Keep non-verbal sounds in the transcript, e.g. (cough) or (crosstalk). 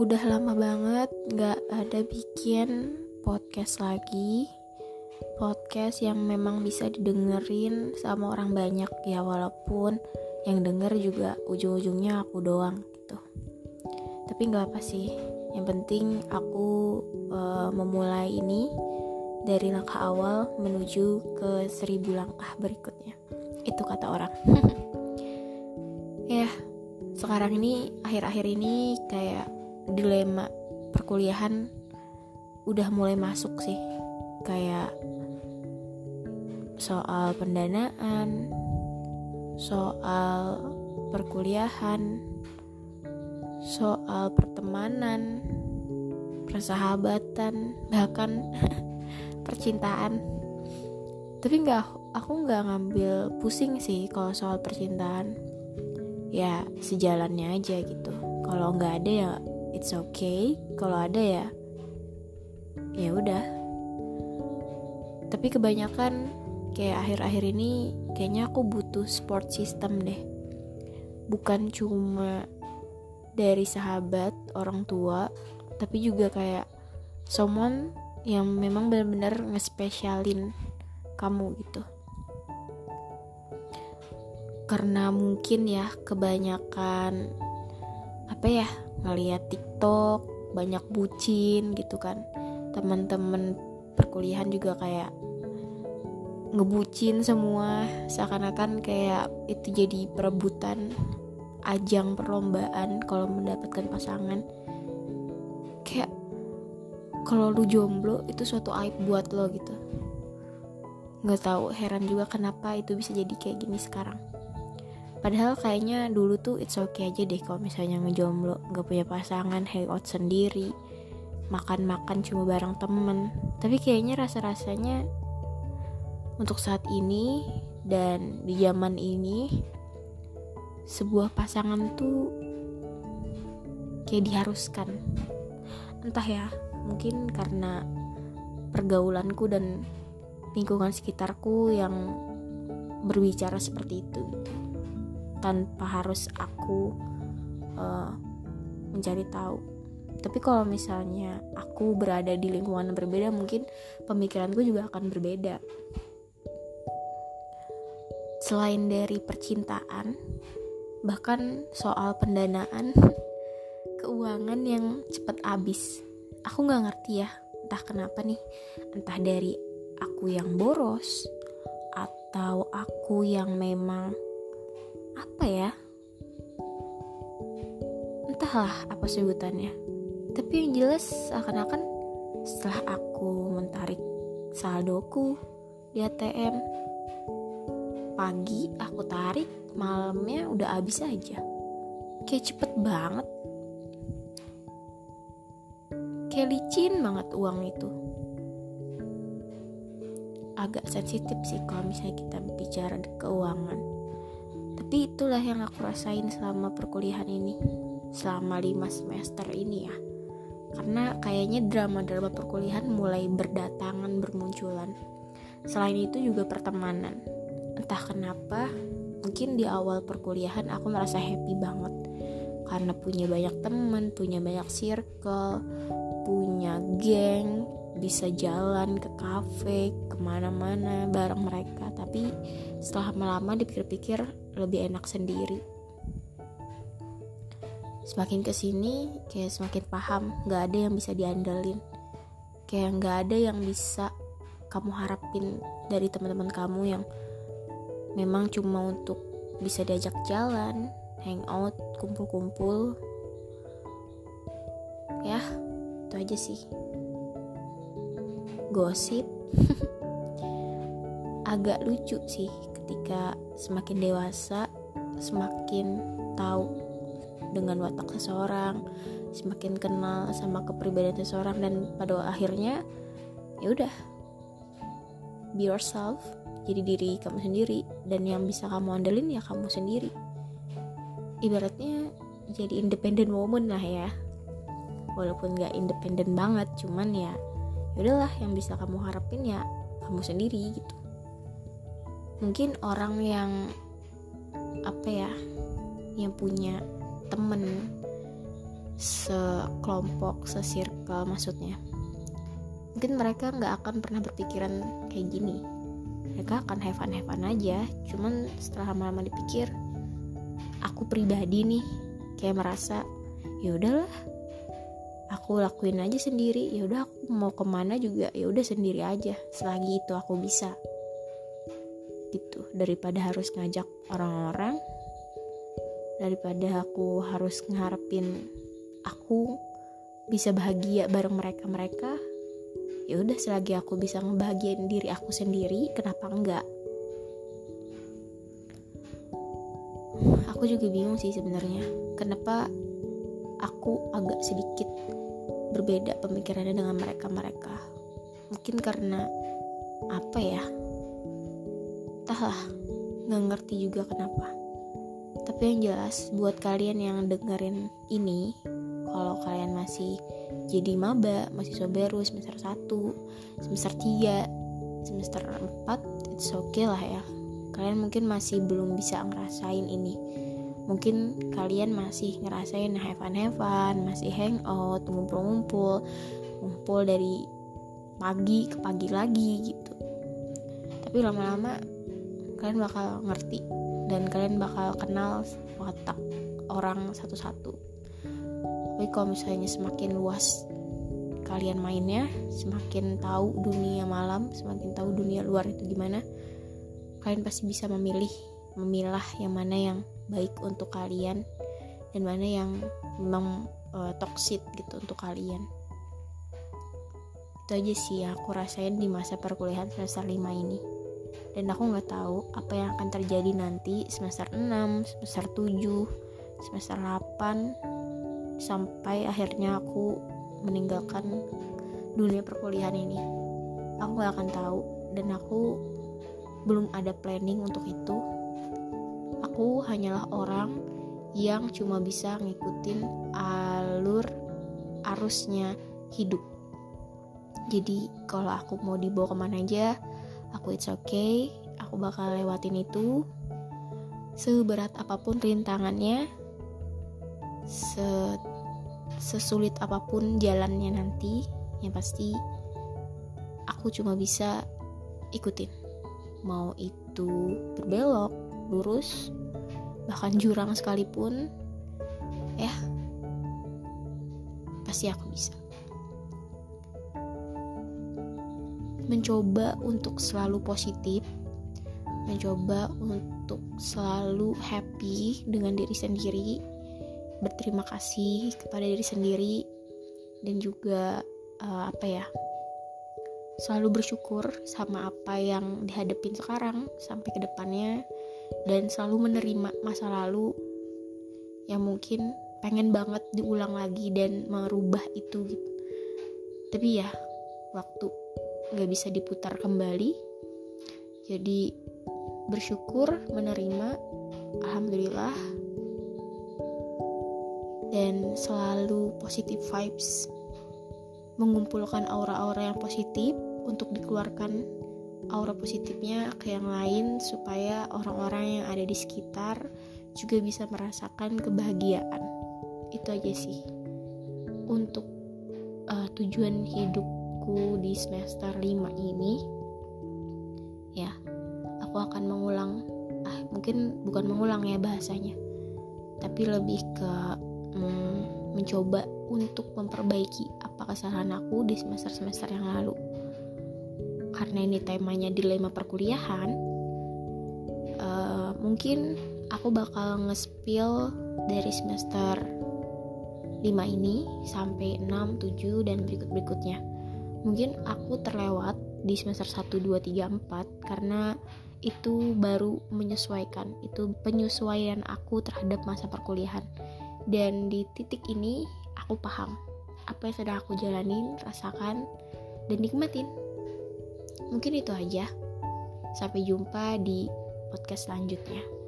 udah lama banget nggak ada bikin podcast lagi. Podcast yang memang bisa didengerin sama orang banyak. Ya walaupun yang denger juga ujung-ujungnya aku doang gitu. Tapi nggak apa sih. Yang penting aku uh, memulai ini dari langkah awal menuju ke seribu langkah berikutnya. Itu kata orang. (laughs) Ya sekarang ini akhir-akhir ini kayak dilema perkuliahan udah mulai masuk sih. Kayak soal pendanaan soal perkuliahan soal pertemanan persahabatan bahkan (laughs) percintaan. Tapi nggak aku nggak ngambil pusing sih kalau soal percintaan. Ya sejalannya aja gitu. Kalau nggak ada ya it's okay kalau ada ya. Ya udah. Tapi kebanyakan kayak akhir-akhir ini kayaknya aku butuh support system deh. Bukan cuma dari sahabat orang tua tapi juga kayak someone yang memang benar-benar ngespesialin kamu gitu. Karena mungkin ya kebanyakan apa ya ngeliat TikTok banyak bucin gitu kan. Teman-teman perkuliahan juga kayak ngebucin semua seakan-akan kayak itu jadi perebutan ajang perlombaan kalau mendapatkan pasangan. Kayak kalau lu jomblo itu suatu aib buat lo gitu. Nggak tahu heran juga kenapa itu bisa jadi kayak gini sekarang Padahal kayaknya dulu tuh it's okay aja deh kalau misalnya ngejomblo, nggak punya pasangan, hangout sendiri, makan-makan cuma bareng temen. Tapi kayaknya rasa-rasanya untuk saat ini dan di zaman ini sebuah pasangan tuh kayak diharuskan. Entah ya, mungkin karena pergaulanku dan lingkungan sekitarku yang berbicara seperti itu tanpa harus aku uh, mencari tahu. Tapi kalau misalnya aku berada di lingkungan yang berbeda mungkin pemikiranku juga akan berbeda. Selain dari percintaan bahkan soal pendanaan (laughs) keuangan yang cepat habis. Aku nggak ngerti ya entah kenapa nih. Entah dari aku yang boros atau aku yang memang apa ya? Entahlah apa sebutannya. Tapi yang jelas akan-akan setelah aku mentarik saldoku di ATM pagi aku tarik malamnya udah habis aja. Kayak cepet banget. Kayak licin banget uang itu. Agak sensitif sih kalau misalnya kita bicara keuangan tapi itulah yang aku rasain selama perkuliahan ini selama lima semester ini ya. Karena kayaknya drama-drama perkuliahan mulai berdatangan bermunculan. Selain itu juga pertemanan. Entah kenapa mungkin di awal perkuliahan aku merasa happy banget. Karena punya banyak teman punya banyak circle punya geng bisa jalan ke kafe ke mana-mana bareng mereka. Tapi setelah lama dipikir-pikir lebih enak sendiri. Semakin ke sini kayak semakin paham nggak ada yang bisa diandalin kayak nggak ada yang bisa kamu harapin dari teman-teman kamu yang memang cuma untuk bisa diajak jalan hangout kumpul-kumpul. Ya itu aja sih gosip. (laughs) Agak lucu sih ketika semakin dewasa semakin tahu dengan watak seseorang semakin kenal sama kepribadian seseorang dan pada akhirnya ya udah be yourself jadi diri kamu sendiri dan yang bisa kamu andelin ya kamu sendiri. Ibaratnya jadi independent woman lah ya. Walaupun gak independen banget cuman ya udahlah yang bisa kamu harapin ya kamu sendiri gitu. Mungkin orang yang apa ya yang punya temen sekelompok sesirkel maksudnya mungkin mereka nggak akan pernah berpikiran kayak gini. Mereka akan have fun have fun aja cuman setelah lama-lama dipikir aku pribadi nih kayak merasa ya udahlah aku lakuin aja sendiri. Ya udah aku mau ke mana juga ya udah sendiri aja. Selagi itu aku bisa. Gitu. Daripada harus ngajak orang-orang daripada aku harus ngarepin aku bisa bahagia bareng mereka mereka ya udah selagi aku bisa ngebahagiain diri aku sendiri kenapa enggak? Aku juga bingung sih sebenarnya. Kenapa aku agak sedikit berbeda pemikirannya dengan mereka-mereka mungkin karena apa ya entahlah nggak ngerti juga kenapa tapi yang jelas buat kalian yang dengerin ini kalau kalian masih jadi maba, mahasiswa baru semester 1, semester 3, semester 4, it's okay lah ya. Kalian mungkin masih belum bisa ngerasain ini. Mungkin kalian masih ngerasain have fun have fun, masih hangout, ngumpul-ngumpul, ngumpul dari pagi ke pagi lagi gitu. Tapi lama-lama kalian bakal ngerti dan kalian bakal kenal watak orang satu-satu tapi kalau misalnya semakin luas kalian mainnya semakin tahu dunia malam semakin tahu dunia luar itu gimana kalian pasti bisa memilih memilah yang mana yang baik untuk kalian dan mana yang memang uh, toxic gitu untuk kalian. Itu aja sih yang aku rasain di masa perkuliahan semester 5 ini. Dan aku nggak tahu apa yang akan terjadi nanti semester 6, semester 7, semester 8 sampai akhirnya aku meninggalkan dunia perkuliahan ini. Aku gak akan tahu dan aku belum ada planning untuk itu aku hanyalah orang yang cuma bisa ngikutin alur arusnya hidup. Jadi kalau aku mau dibawa ke mana aja aku it's okay aku bakal lewatin itu. Seberat apa pun rintangannya se sesulit apa pun jalannya nanti yang pasti aku cuma bisa ikutin. Mau itu berbelok lurus bahkan jurang sekalipun ya pasti aku bisa. Mencoba untuk selalu positif mencoba untuk selalu happy dengan diri sendiri berterima kasih kepada diri sendiri dan juga uh, apa ya selalu bersyukur sama apa yang dihadapin sekarang sampai ke depannya dan selalu menerima masa lalu yang mungkin pengen banget diulang lagi dan merubah itu gitu. Tapi ya waktu nggak bisa diputar kembali. Jadi bersyukur menerima alhamdulillah. Dan selalu positive vibes. Mengumpulkan aura-aura yang positif untuk dikeluarkan aura positifnya ke yang lain supaya orang-orang yang ada di sekitar juga bisa merasakan kebahagiaan itu aja sih untuk uh, tujuan hidupku di semester 5 ini ya aku akan mengulang ah mungkin bukan mengulang ya bahasanya tapi lebih ke hmm, mencoba untuk memperbaiki apa kesalahan aku di semester-semester yang lalu. Karena ini temanya dilema perkuliahan, uh, mungkin aku bakal nge-spill dari semester 5 ini sampai 6, 7, dan berikut-berikutnya. Mungkin aku terlewat di semester 1, 2, 3, 4 karena itu baru menyesuaikan itu penyesuaian aku terhadap masa perkuliahan dan di titik ini aku paham apa yang sedang aku jalanin rasakan dan nikmatin mungkin itu aja. Sampai jumpa di podcast selanjutnya